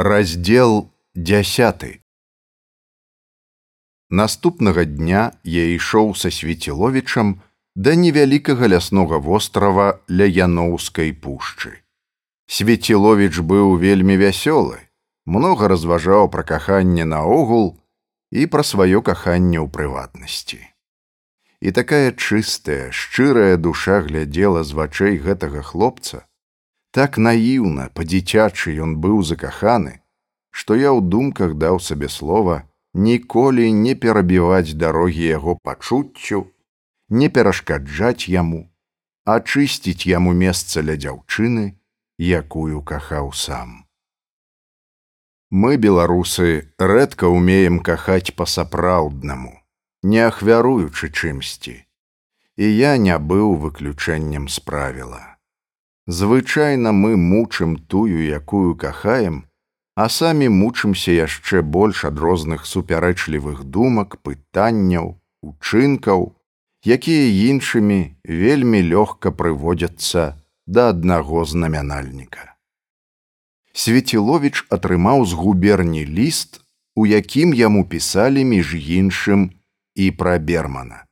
Раздзел 10 Наступнага дня я ішоў са свеціловічам да невялікага ляснога вострава ля яноўскай пушчы. Свеціловіч быў вельмі вясёлы, многа разважаў пра каханне наогул і пра сваё каханне ў прыватнасці. І такая чыстая, шчырая душа глядзела з вачэй гэтага хлопца, так наіўна па-дзіцячы ён быў закаханы, што я ў думках даў сабе слова ніколі не перабіваць дарогі яго пачуццю, не перашкаджаць яму, ачысціць яму месца ля дзяўчыны, якую кахаў сам. Мы, беларусы, рэдка ўмеем кахаць па-сапраўднаму, не ахвяруючы чымсьці, і я не быў выключэннем з правіла. Звычайна мы мучым тую, якую кахаем, а самі мучымся яшчэ больш ад розных супярэчлівых думак, пытанняў, учынкаў, якія іншымі вельмі лёгка прыводзяцца да аднаго знамянальніка. Свеціловіч атрымаў з губерні ліст, у якім яму пісалі між іншым і пра бермана.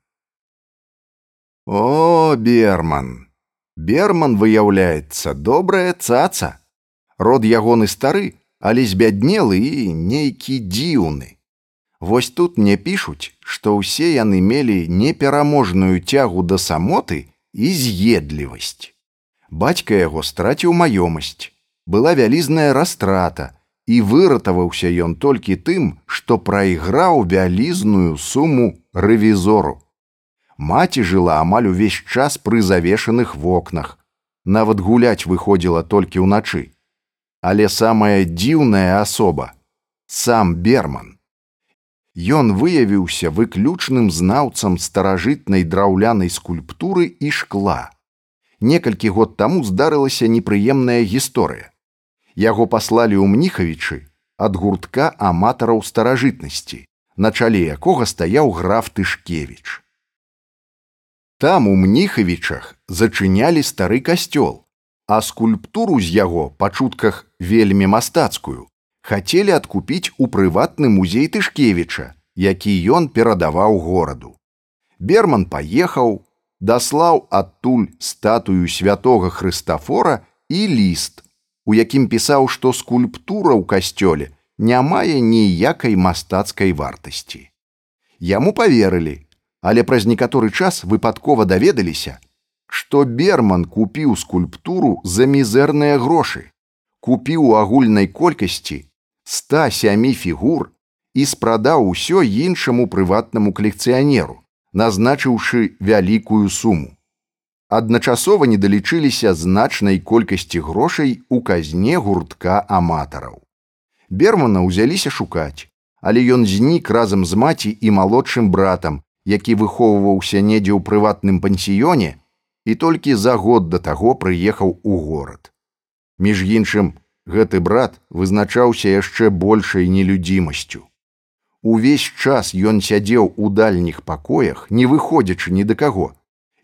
О, берман! Берман выяўляецца добрая цаца. Род ягоны стары, але збяднелы і нейкі дзіўны. Вось тут мне пішуць, што ўсе яны мелі непераможную цягу да самоты і з'едлівасць. Бацька яго страціў маёмасць, была вялізная растрата, і выратаваўся ён толькі тым, што прайграў вялізную суму рэвізору. Маці жыла амаль увесь час пры завешаных вокнах. Нават гуляць выходзіла толькі ўначы. Але самая дзіўная асоба сам берман. Ён выявіўся выключным знаўцам старажытнай драўлянай скульптуры і шкла. Некалькі год таму здарылася непрыемная гісторыя. Яго паслалі ў мніхавічы ад гуртка аматараў старажытнасці, на чале якога стаяў граф Тышкевіч. Там у мніхавічах зачынялі стары касцёл, а скульптуру з яго па чутках вельмі мастацкую хацелі адкупіць у прыватны музей тышкевіча, які ён перадаваў гораду. Берман паехаў, даслаў адтуль статую святого Хрыстафора і ліст, у якім пісаў, што скульптура ў касцёле не мае ніякай мастацкай вартасці. Яму поверылі, але праз некаторы час выпадкова даведаліся, што берман купіў скульптуру за мізэрныя грошы, купіў у агульнай колькасці 107 фігур і спрадаў усё іншаму прыватнаму калекцыянеру, назначыўшы вялікую суму. Адначасова не далічыліся значнай колькасці грошай у казне гуртка аматараў. Бермана ўзяліся шукаць, але ён знік разам з маці і малодшым братам, які выхоўваўся недзе ў прыватным пансіёне і толькі за год да таго прыехаў у горад. Між іншым, гэты брат вызначаўся яшчэ большай нелюдзімасцю. Увесь час ён сядзеў у дальніх пакоях, не выходзячы ні да каго.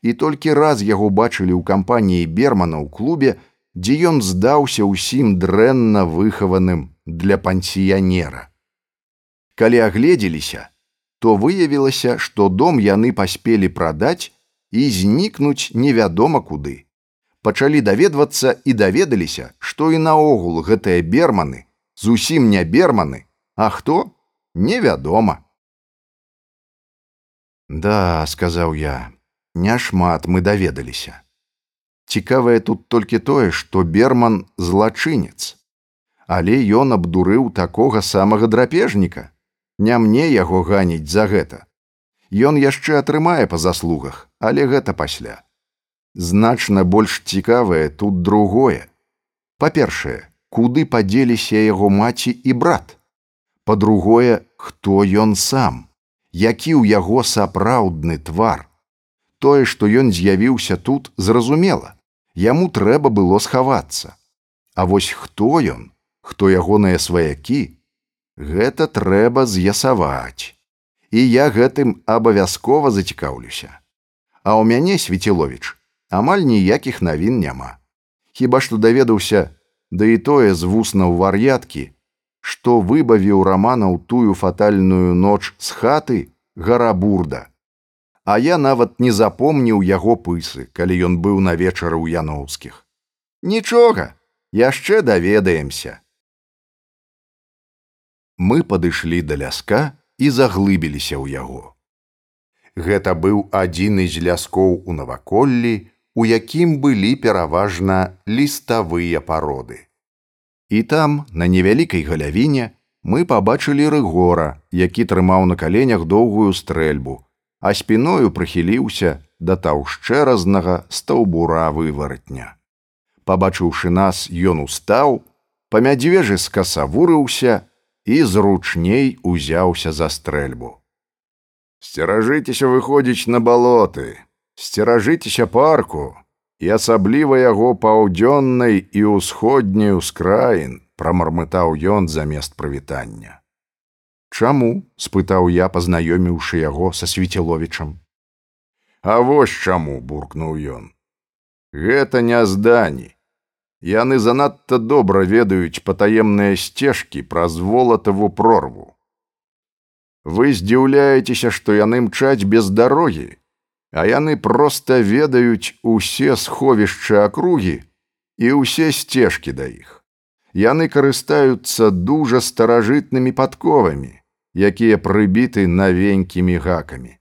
І толькі раз яго бачылі ў кампаніі бермана ў клубе, дзе ён здаўся ўсім дрэнна выхаваным для пансіянера. Калі агледзеліся, то выявілася, што дом яны паспелі прадаць і знікнуць невядома куды. Пачалі даведвацца і даведаліся, што і наогул гэтыя берманы зусім не берманы, а хто невядома. Да, сказаў я, няшмат мы даведаліся. Цікавае тут толькі тое, што берман злачынец, але ён абдурыў такога самага драпежніка не мне яго ганіць за гэта. Ён яшчэ атрымае па заслугах, але гэта пасля. Значна больш цікавае тут другое. Па-першае, куды падзеліся яго маці і брат. Па-другое, хто ён сам, які ў яго сапраўдны твар. Тое, што ён з'явіўся тут, зразумела, яму трэба было схавацца. А вось хто ён, хто ягоныя сваякі, Гэта трэба з'ясаваць. І я гэтым абавязкова зацікаўлюся. А ў мяне свеціловіч амаль ніякіх навін няма. Хіба што даведаўся, да і тое з вуснаў вар'яткі, што выбавіў рамана ў тую фатальную ноч з хаты гарабурда. А я нават не запомніў яго пысы, калі ён быў на вечары ў яноўскіх. Нічога, яшчэ даведаемся. Мы падышлі да ляска і заглыбіліся ў яго. Гэта быў адзін з ляскоў у наваколлі, у якім былі пераважна ліставыя пароды. І там, на невялікай галявіне, мы пабачылі рыгора, які трымаў на каленях доўгую стрэльбу, а спіною прыхіліўся да таўшчэразнага стаўбура вываратня. Пабачыўшы нас, ён устаў, па мядзвежы скасавурыўся і зручней узяўся за стрэльбу. Сцеражыцеся выходзіць на балоты, сцеражыцеся парку і асабліва яго паўдзённай і ўсходняй ускраін прамармытаў ён замест прывітання. Чаму спытаў я пазнаёміўшы яго са свецеловічам. А вось чаму буркнуў ён. Гэта не здані. Яны занадта добра ведаюць патаемныя сцежкі праз волатаву прорву. Вы здзіўляецеся, што яны мчаць без дарогі, а яны проста ведаюць усе сховішчы акругі і ўсе сцежкі да іх. Яны карыстаюцца дужа старажытнымі падковамі, якія прыбіты навенькімі гакамі.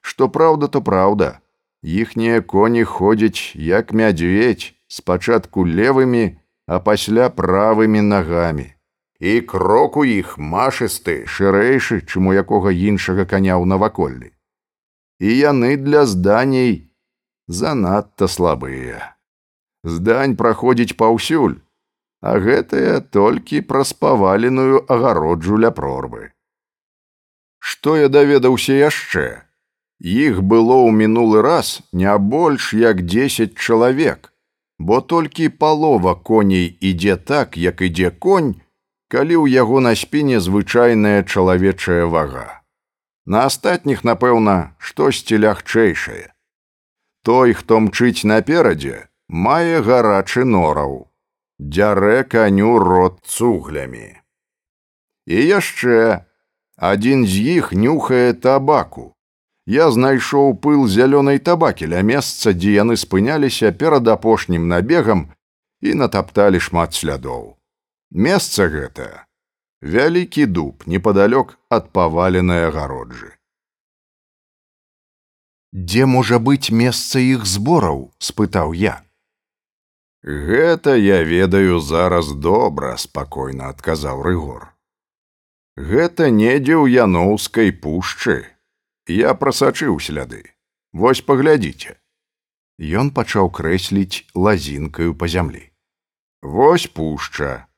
Што праўда, то праўда, іхнія коні ходзяць як мядзведь спачатку левымі, а пасля правымі нагамі. І крок у іх машысты шырэйшы, чым у якога іншага каня ў наваколлі і яны для зданей занадта слабыя. Здань праходзіць паўсюль, а гэтая толькі праз паваленую агароджу ля прорвы. Што я даведаўся яшчэ? Іх было ў мінулы раз не больш як 10 чалавек, бо толькі палова коней ідзе так, як ідзе конь, калі ў яго на спіне звычайная чалавечая вага. На астатніх, напэўна, штосьці лягчэйшае. Той, хто мчыць наперадзе, мае гарачы нораў, дзярэ каню рот цуглямі. І яшчэ адзін з іх нюхае табаку. Я знайшоў пыл зялёнай табакі ля месца, дзе яны спыняліся перад апошнім набегам і натапталі шмат слядоў. Месца гэта вялікі дуб непадалёк ад паваленай агароджы. Дзе можа быць месца іх збораў? спытаў я. Гэта я ведаю зараз добра, спакойна адказаў рыгор. Гэта недзе ў яноўскай пушчы. Я прасачыў сляды. Вось паглядзіце. Ён пачаў крэсліць лазінкаю па зямлі. Вось пушча,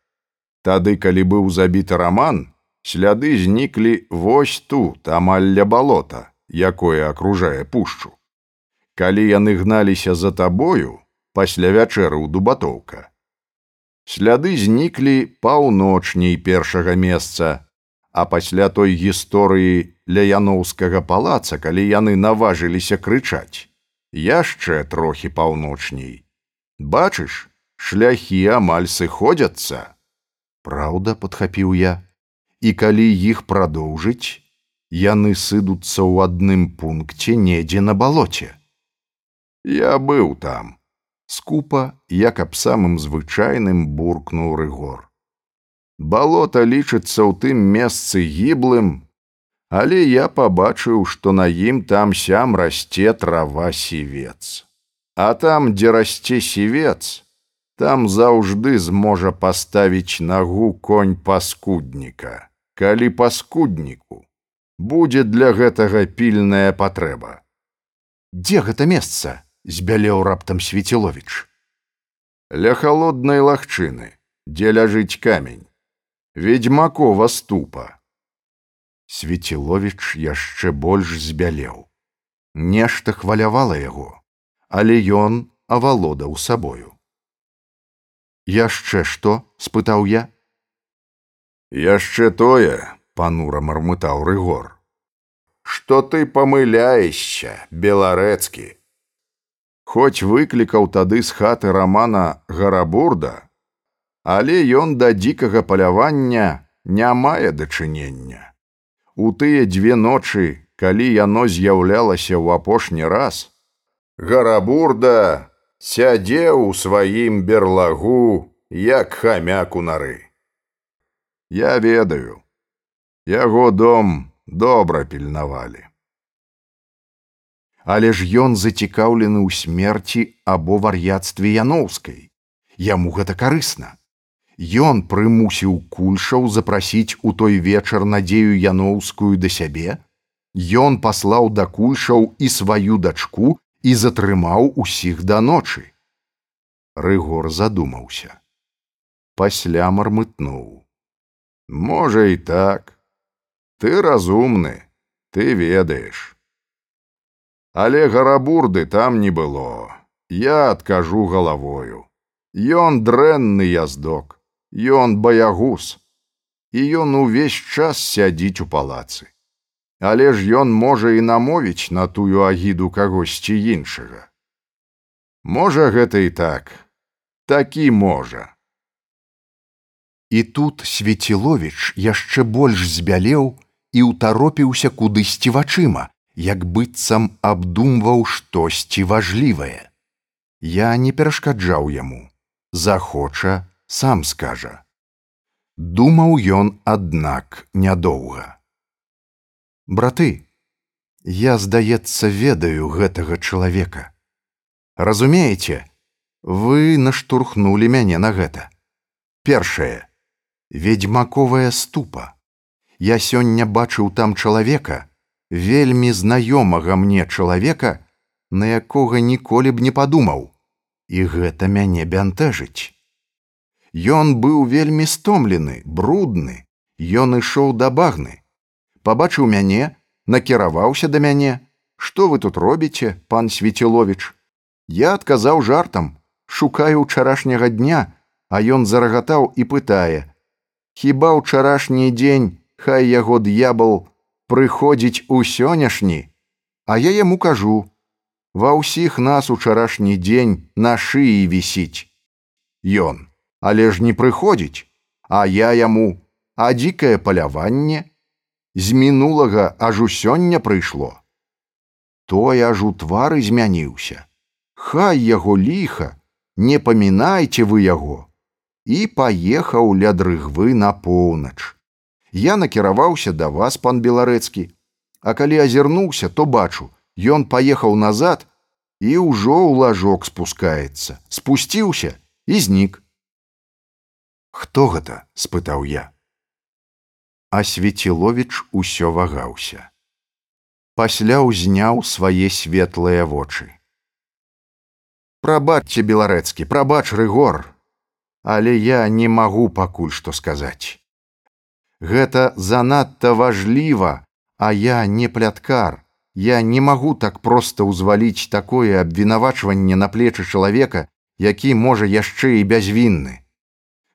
Тады, калі быў забіты раман, сляды зніклі вось тут, амаль ля балота, якое акружае пушчу. Калі яны гналіся за табою пасля вячэры ў дубатоўка. Сляды зніклі паўночней першага месца, а пасля той гісторыі ля яноўскага палаца, калі яны наважыліся крычаць, яшчэ трохі паўночней. Бачыш, шляхі амаль сыходзяцца. Праўда, падхапіў я, і калі іх прадоўжыць, яны сыдуцца ў адным пункце недзе на балоце. Я быў там. Скупа, як аб самым звычайным буркнуў рыгор. Балота лічыцца ў тым месцы гіблым, але я пабачыў, што на ім там сям расце трава сівец. А там, дзе расце сівец, там заўжды зможа паставіць нагу конь паскудніка. Калі паскудніку будзе для гэтага пільная патрэба. Дзе гэта месца? збялеў раптам свецеловіч. Ля халоднай лагчыны, дзе ляжыць камень, ведьмакова ступа. Свецеловіч яшчэ больш збялеў. Нешта хвалявала яго, але ён авалодаў сабою. Яшчэ што спытаў я. Яшчэ тое панура мармытаў рыгор. Што ты памыляешся беларэцкі? Хоць выклікаў тады з хаты рамана гарабурда але ён да дзікага палявання не мае дачынення. У тыя дзве ночы, калі яно з'яўлялася ў апошні раз, гарабурда сядзеў у сваім берлагу, як хамяк у нары. Я ведаю, яго дом добра пільнавалі. Але ж ён зацікаўлены ў смерці або вар'яцтве яноўскай. Яму гэта карысна. Ён прымусіў кульшаў запрасіць у той вечар надзею яноўскую да сябе. Ён паслаў да кульшаў і сваю дачку і затрымаў усіх да ночы. Рыгор задумаўся. Пасля мармытнуў. Можа і так. Ты разумны, ты ведаеш. Але гарабурды там не было. Я адкажу галавою. Ён дрэнны яздок, Ён баягус. І ён увесь час сядзіць у палацы. Але ж ён можа і намовіць на тую агіду кагосьці іншага. Можа гэта і так, такі можа. І тут Свеціловіч яшчэ больш збялеў і ўтаропіўся кудысьці вачыма, як быццам абдумваў штосьці важлівае. Я не перашкаджаў яму, захоча, сам скажа. Думаў ён, аднак, нядоўга. Браты, я, здаецца, ведаю гэтага чалавека. Разумееце, вы наштурхнулі мяне на гэта. Першае, ведьмаковая ступа. Я сёння бачыў там чалавека, вельмі знаёмага мне чалавека, на якога ніколі б не падумаў, і гэта мяне бянтэжыць. Ён быў вельмі стомлены, брудны, Ён ішоў да багны. Пабачыў мяне, накіраваўся да мяне, што вы тут робіце, пан Свеціловіч. Я адказаў жартам, шукаю ўчарашняга дня, а ён зарагатаў і пытае: « Хіба ўчарашні дзень, хай яго д'ябал прыходзіць у сённяшні, а я яму кажу: Ва ўсіх нас учарашні дзень на шыі вісіць. Ён, але ж не прыходзіць, а я яму, а дзікае паляванне, з мінулага аж у сёння прыйшло. Той аж у твары змяніўся. Хай яго ліха, не памінайце вы яго, і паехаў ля дрыгвы на поўнач. Я накіраваўся да вас пан беларэцкі. А калі азірнуўся то бачу ён паехаў назад і ўжо ў лажок спускаецца. Спусціўся і знік хто гэта спытаў я. А свеціловіч усё вагаўся. Пасля ўзняў свае светлыя вочы. Прабачце беларэцкі прабач рыгор але я не магу пакуль што сказаць. Гэта занадта важліва, а я не пляткар. Я не магу так проста ўзваліць такое абвінавачванне на плечы чалавека, які можа яшчэ і бязвінны.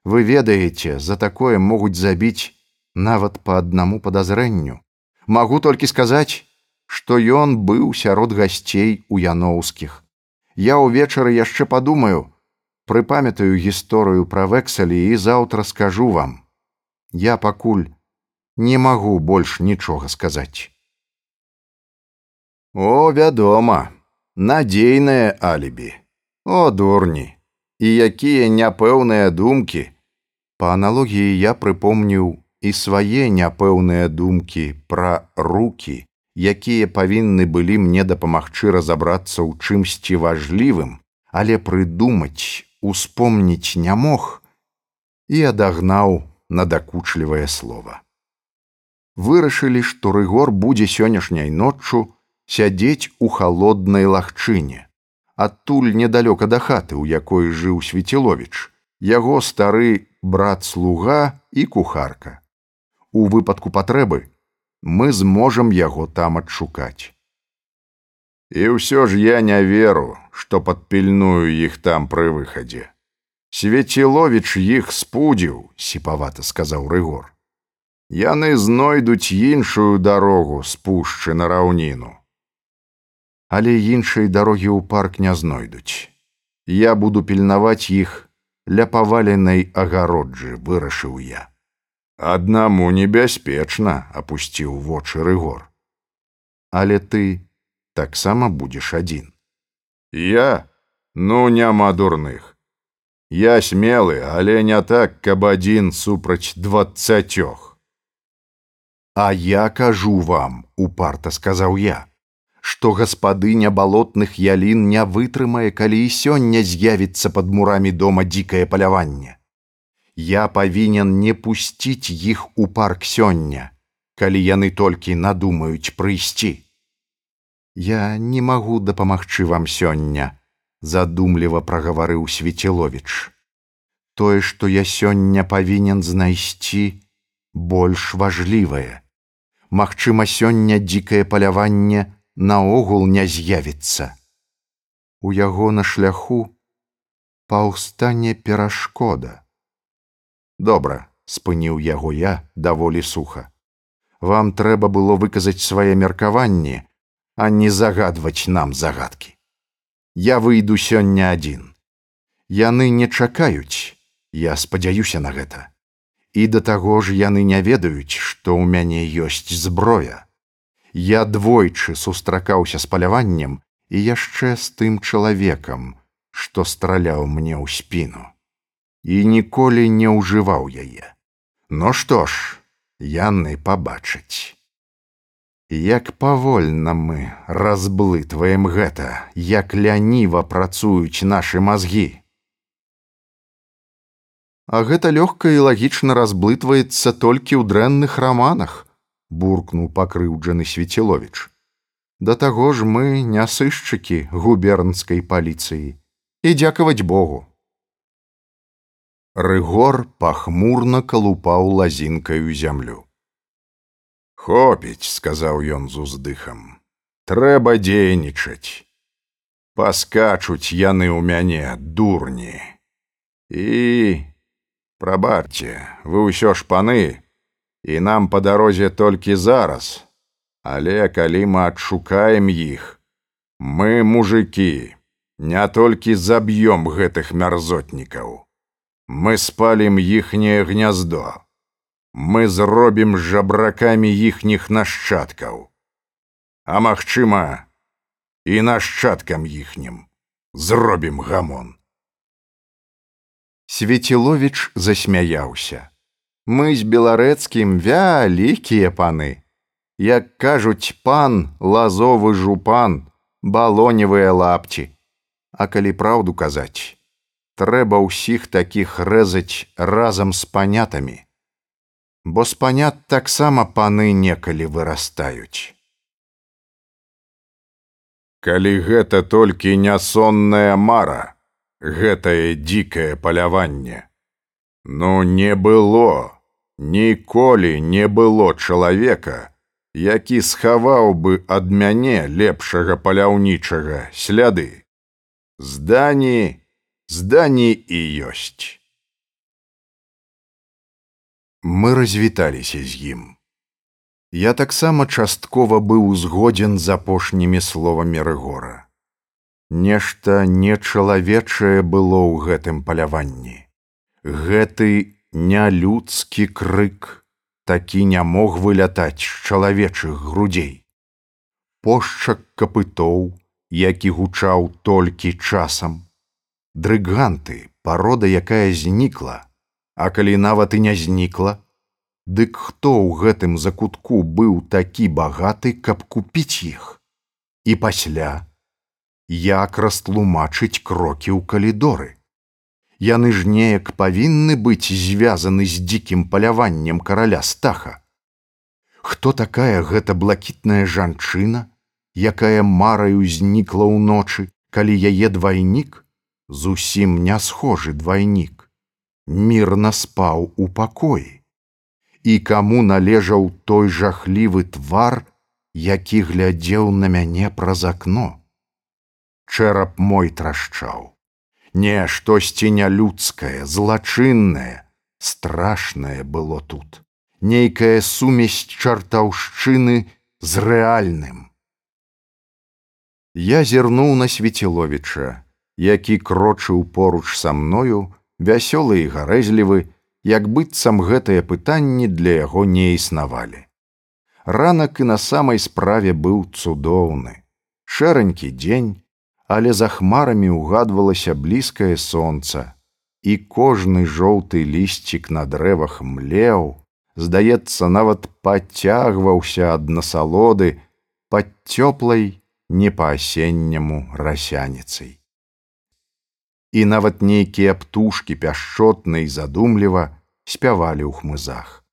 Вы ведаеце, за такое могуць забіць нават па аднаму падазрэнню. Магу толькі сказаць, што ён быў сярод гасцей у яноўскіх. Я ўвечары яшчэ падумаю, прыпамятаю гісторыю пра вексалі і заўтра скажу вам я пакуль не магу больш нічога сказаць. О, вядома, надзейнае алібі, О дурні, і якія няпэўныя думкі. Па аналогіі я прыпомніў і свае няпэўныя думкі пра руки, якія павінны былі мне дапамагчы разабрацца ў чымсьці важлівым, але прыдумаць, успомніць не мог і адагнаў надакучлівае слово. Вырашылі, што рыгор будзе сённяшняй ноччу сядзець у халоднай лагчыне. Адтуль недалёка да хаты, у якой жыў свеціловіч, яго стары брат слуга і кухарка. У выпадку патрэбы мы зможам яго там адшукаць. І ўсё ж я не веру, што падпільную іх там пры выхадзе. Свеціловіч іх спудзіў, сіпавата сказаў рыгор. Яны знойдуць іншую дарогу спушчы на раўніну. Але іншай дарогі ў парк не знойдуць. Я буду пільнаваць іх ля паваленай агароджы, вырашыў я. Аднаму небяспечна апусціў вочы рыгор. Але ты таксама будзеш адзін. Я, ну няма дурных. Я смелы, але не так, каб адзін супраць дваццацёх. А я кажу вам, упарта сказаў я, што гаспадыня балотных ялін не вытрымае, калі і сёння з'явіцца пад мурамі дома дзікае паляванне. Я павінен не пусціць іх у парк сёння, калі яны толькі надумаюць прыйсці. Я не магу дапамагчы вам сёння, задумліва прагаварыў свецеловіч. Тое, што я сёння павінен знайсці больш важлівае. Магчыма, сёння дзікае паляванне наогул не з'явіцца. У яго на шляху паўстане перашкода. Добра, спыніў яго я даволі суха. Вам трэба было выказаць свае меркаванні, а не загадваць нам загадкі. Я выйду сёння адзін. Яны не чакаюць, я спадзяюся на гэта. І да таго ж яны не ведаюць, што ў мяне ёсць зброя. Я двойчы сустракаўся з паляваннем і яшчэ з тым чалавекам, што страляў мне ў спіну. І ніколі не ўжываў яе. Ну што ж, яны пабачаць. Як павольна мы разблытваем гэта, як ляніва працуюць нашы мазгі. А гэта лёгка і лагічна разблытваецца толькі ў дрэнных раманах, буркнуў пакрыўджаны свецеловіч. Да таго ж мы не сышчыкі губернскай паліцыі і дзякаваць Богу. Рыгор пахмурна калупаў лазінкаю зямлю. Хопіць, сказаў ён з уздыхам. Трэба дзейнічаць. Паскачуць яны ў мяне дурні. І прабачце, вы ўсё ж паны, і нам па дарозе толькі зараз. Але калі мы адшукаем іх, мы мужикі, не толькі заб'ём гэтых мярзотнікаў. Мы спалім іхняе гняздо мы зробім жабракамі іхніх нашчадкаў. А магчыма, і нашчадкам іхнім зробім гамон. Свецеловіч засмяяўся. Мы з беларэцкім вялікія паны. Як кажуць пан, лазовы жупан, балоневыя лапці. А калі праўду казаць, трэба ўсіх такіх рэзаць разам з панятамі бо з панят таксама паны некалі вырастаюць. Калі гэта толькі нясонная мара, гэтае дзікае паляванне. Ну не было, ніколі не было чалавека, які схаваў бы ад мяне лепшага паляўнічага сляды. Здані, здані і ёсць мы развіталіся з ім. Я таксама часткова быў узгодзен з апошнімі словамі рэгора. Нешта нечалавечае было ў гэтым паляванні. Гэты нялюдскі крык такі не мог вылятаць з чалавечых грудзей. Пошчак капытоў, які гучаў толькі часам. Дрыганты, парода, якая знікла, А калі нават і не знікла, дык хто ў гэтым закутку быў такі багаты, каб купіць іх. І пасля, як растлумачыць крокі ў калідоры. Яны ж неяк павінны быць звязаны з дзікім паляваннем караля стаха. Хто такая гэта блакітная жанчына, якая мараю знікла ўночы, калі яе двайнік зусім не схожы двайнік мірна спаў у пакоі. І каму належаў той жахлівы твар, які глядзеў на мяне праз акно. Чэрап мой трашчаў. Не штосьці нялюдскае, злачыннае, страшнае было тут. Нейкая сумесь чартаўшчыны з рэальным. Я зірнуў на свецеловіча, які крочыў поруч са мною, вясёлы і гарэзлівы, як быццам гэтыя пытанні для яго не існавалі. Ранак і на самай справе быў цудоўны, шэранькі дзень, але за хмарамі ўгадвалася блізкае сонца, і кожны жоўты лісцік на дрэвах млеў, здаецца, нават падцягваўся ад насалоды пад цёплай не па-асенняму расяніцай. І нават нейкія птушкі пяшчотна і задумліва спявалі ў хмызах.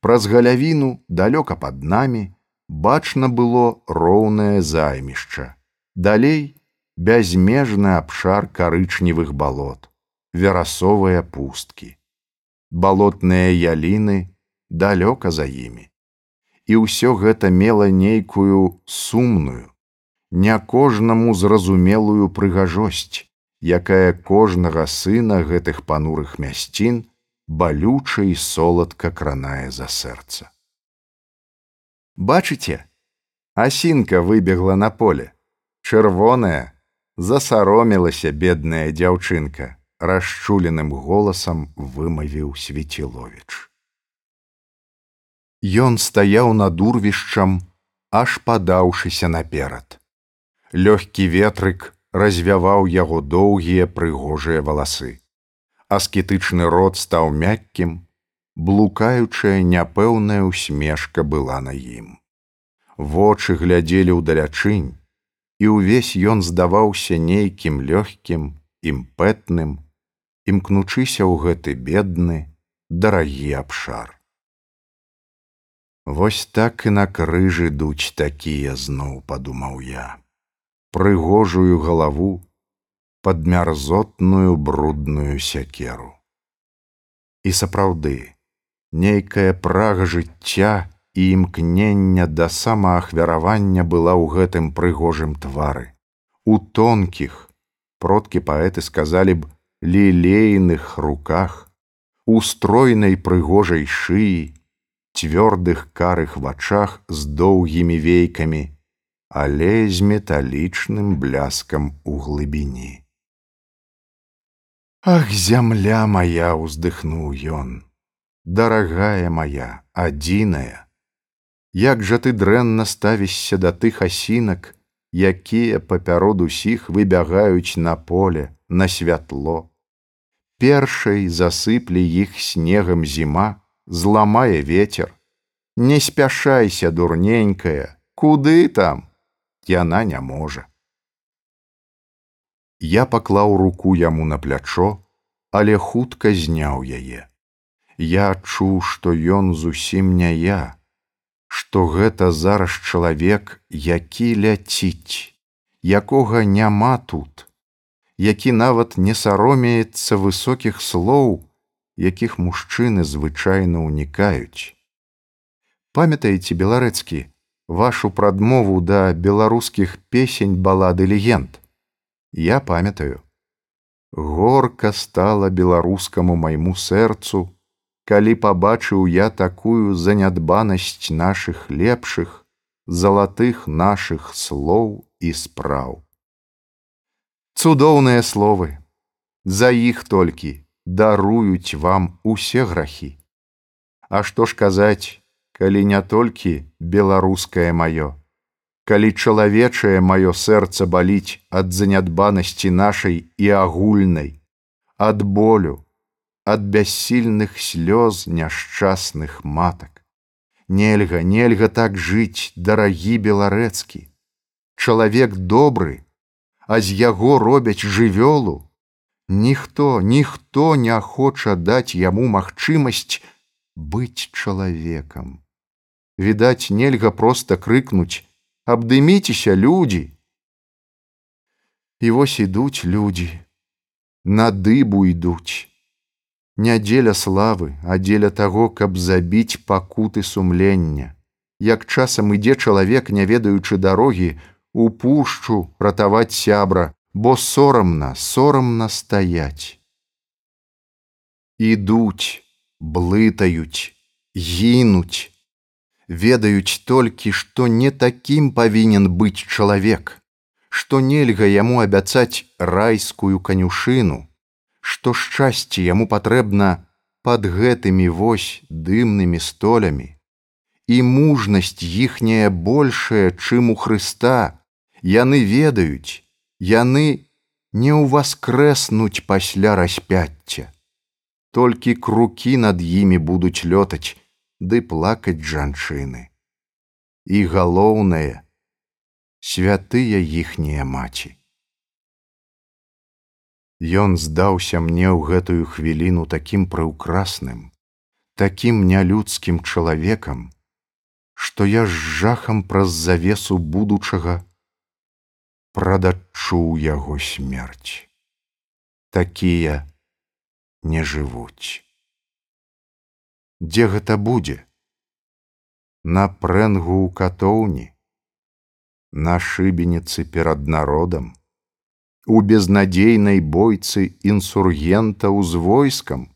Праз галявіну далёка пад намі бачна было роўнае займішча. Далей бязмежны абшар карычневых балот, верасовыя пусткі. Балотныя яліны далёка за імі. І ўсё гэта мела нейкую сумную, не кожнаму зразумелую прыгажосць, якая кожнага сына гэтых панурых мясцін балюча і соладка кранае за сэрца. Бачыце, асінка выбегла на поле, чырвоная, засаромілася бедная дзяўчынка, расчуленым голасам вымавіў свеціловіч. Ён стаяў над урвішчам, аж падаўшыся наперад лёгкі ветрык развяваў яго доўгія прыгожыя валасы. Аскетычны рот стаў мяккім, блукаючая няпэўная усмешка была на ім. Вочы глядзелі ўдалячынь, і ўвесь ён здаваўся нейкім лёгкім, імпэтным, імкнучыся ў гэты бедны, дарагі абшар. Вось так і на крыжы дуць такія зноў падумаў я прыгожую галаву под мярзотную брудную сякеру. І сапраўды, нейкая прага жыцця і імкнення да самаахвяравання была ў гэтым прыгожым твары. У тонкіх, продкі паэты сказалі б лілейных руках, у стройнай прыгожай шыі, цвёрдых карых вачах з доўгімі вейкамі, але з металічным бляскам у глыбіні. Ах, зямля моя уздыхнуў ён, дарагая моя, адзіная, Як жа ты дрэнна ставішся да тых асінак, якія папярод усіх выбягаюць на поле, на святло. Першай засыпле іх снегам зіма, зламае ветер. Не спяшайся, дурненькая, куды там? яна не можа. Я паклаў руку яму на плячо, але хутка зняў яе. Я адчуў, што ён зусім не я, што гэта зараз чалавек, які ляціць, якога няма тут, які нават не саромеецца высокіх слоў, якіх мужчыны звычайна ўнікаюць. Памятаеце беларэцкі, вашу прадмову да беларускіх песень балады легенд. Я памятаю. Горка стала беларускаму майму сэрцу, калі пабачыў я такую занядбанасць нашых лепшых, залатых нашых слоў і спраў. Цудоўныя словы, За іх толькі даруюць вам усе грахі. А што ж казаць, калі не толькі беларускае маё, калі чалавечае маё сэрца баліць ад занядбанасці нашай і агульнай, ад болю, ад бяссільных слёз няшчасных матак. Нельга, нельга так жыць, дарагі беларэцкі. Чалавек добры, а з яго робяць жывёлу. Ніхто, ніхто не хоча даць яму магчымасць быць чалавекам відаць нельга проста крыкнуць абдыміцеся людзі і вось ідуць людзі на дыбу ідуць не дзеля славы а дзеля таго каб забіць пакуты сумлення. Як часам ідзе чалавек не ведаючы дарогі у пушчу ратаваць сябра бо сорамна сорамна стаяць. Ідуць блытаюць гінуць. Ведаюць толькі, што не такім павінен быць чалавек, што нельга яму абяцаць райскую канюшыну, што шчасце яму патрэбна под гэтымі вось дымнымі столямі і мужнасць іхняя большая, чым у Хрыста, яны ведаюць, яны не ўваскрэснуць пасля распяцця. Толькі крукі над імі будуць лётаць ды плакаць жанчыны. І галоўнае святыя іхнія маці. Ён здаўся мне ў гэтую хвіліну такім прыўкрасным, такім нялюдскім чалавекам, што я з жахам праз завесу будучага прадачуў яго смерць. Такія не жывуць. Дзе гэта будзе? На прэнгу ў катоўні, на шыбеніцы перад народам, у безнадзейнай бойцы інсургентаў з войскам,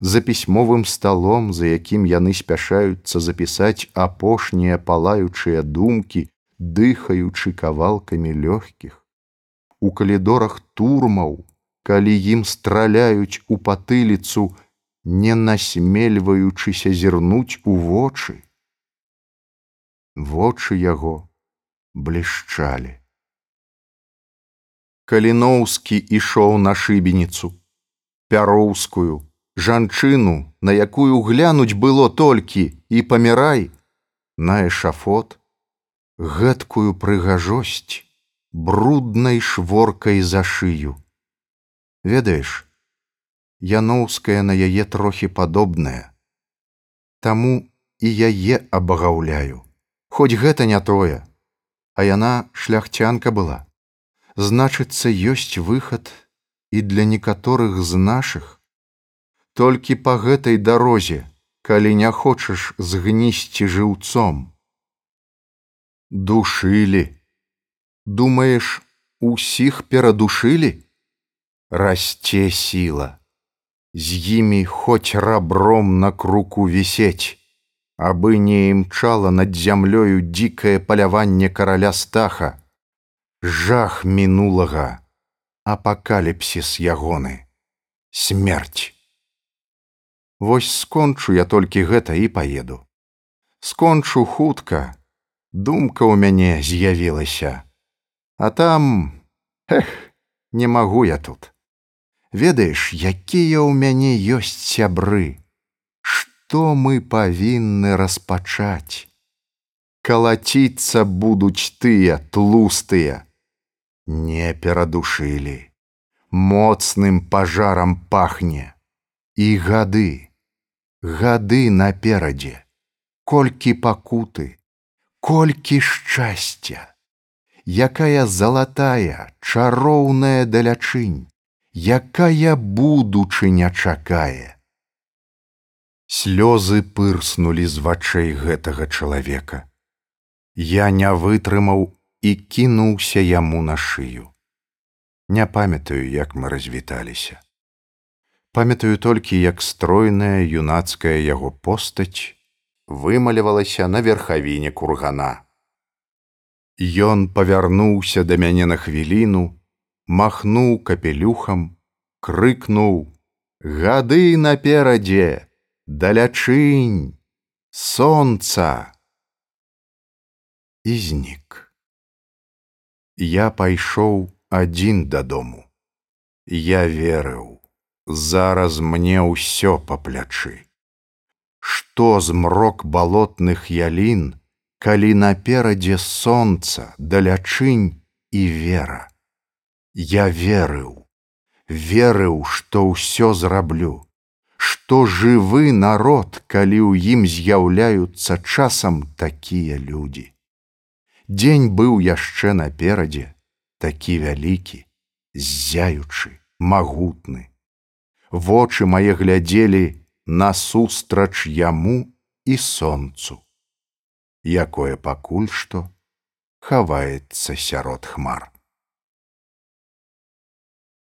за пісьмовым сталом, за якім яны спяшаюцца запісаць апошнія палаючыя думкі, дыхаючы кавалкамі лёгкіх. У калідорах турмаў, калі ім страляюць у патыліцу, не насмельваючыся зірнуць у вочы. Вочы яго блішчалі. Каліноўскі ішоў на шыбеніцу, пяроўскую, жанчыну, на якую глянуць было толькі і памірай, на эшафот, гэткую прыгажосць бруднай шворкай за шыю. Ведаеш, Яноўская на яе трохі падобная. Таму і яе абагаўляю, Хоць гэта не тое, а яна шляхцянка была. Значыцца, ёсць выхад і для некаторых з нашых, толькі па гэтай дарозе, калі не хочаш згнісці жыўцом. Душылі, думаеш, усіх перадушылі, расце сіла, з імі хоць рабром на круку вісець, абы не імчала над зямлёю дзікае паляванне караля стаха, жах мінулага, апакаліпсіс ягоны, смерць. Вось скончу я толькі гэта і паеду. Скончу хутка, думка ў мяне з'явілася. А там эх, не магу я тут. Ведаеш, якія ў мяне ёсць сябры, Што мы павінны распачаць. Калаціцца будуць тыя тлустыя, не перадушылі, моцным пажарам пахне. І гады гады наперадзе, колькі пакуты, колькі шчасця, якая залатая, чароўная далячынь, якая будучыня чакае. Слёзы пырснулі з вачэй гэтага чалавека. Я не вытрымаў і кінуўся яму на шыю. Не памятаю, як мы развіталіся памятаю толькі як стройная юнацкая яго постаць вымалявалася на верхавіне кургана. Ён павярнуўся да мяне на хвіліну махнуў капелюхам крыкнуў гады наперадзе! Далячынь! Сонца! І знік я пайшоў адзін дадому я верыў зараз мне ўсё па плячы. Што змрок балотных ялін, калі наперадзе сонца, далячынь і вера. Я верыў, верыў, што ўсё зраблю, што жывы народ, калі ў ім з'яўляюцца часам такія людзі. Дзень быў яшчэ наперадзе, такі вялікі, ззяючы, магутны вочы мае глядзелі насустрач яму і сонцу, якое пакуль што хаваецца сярод хмар.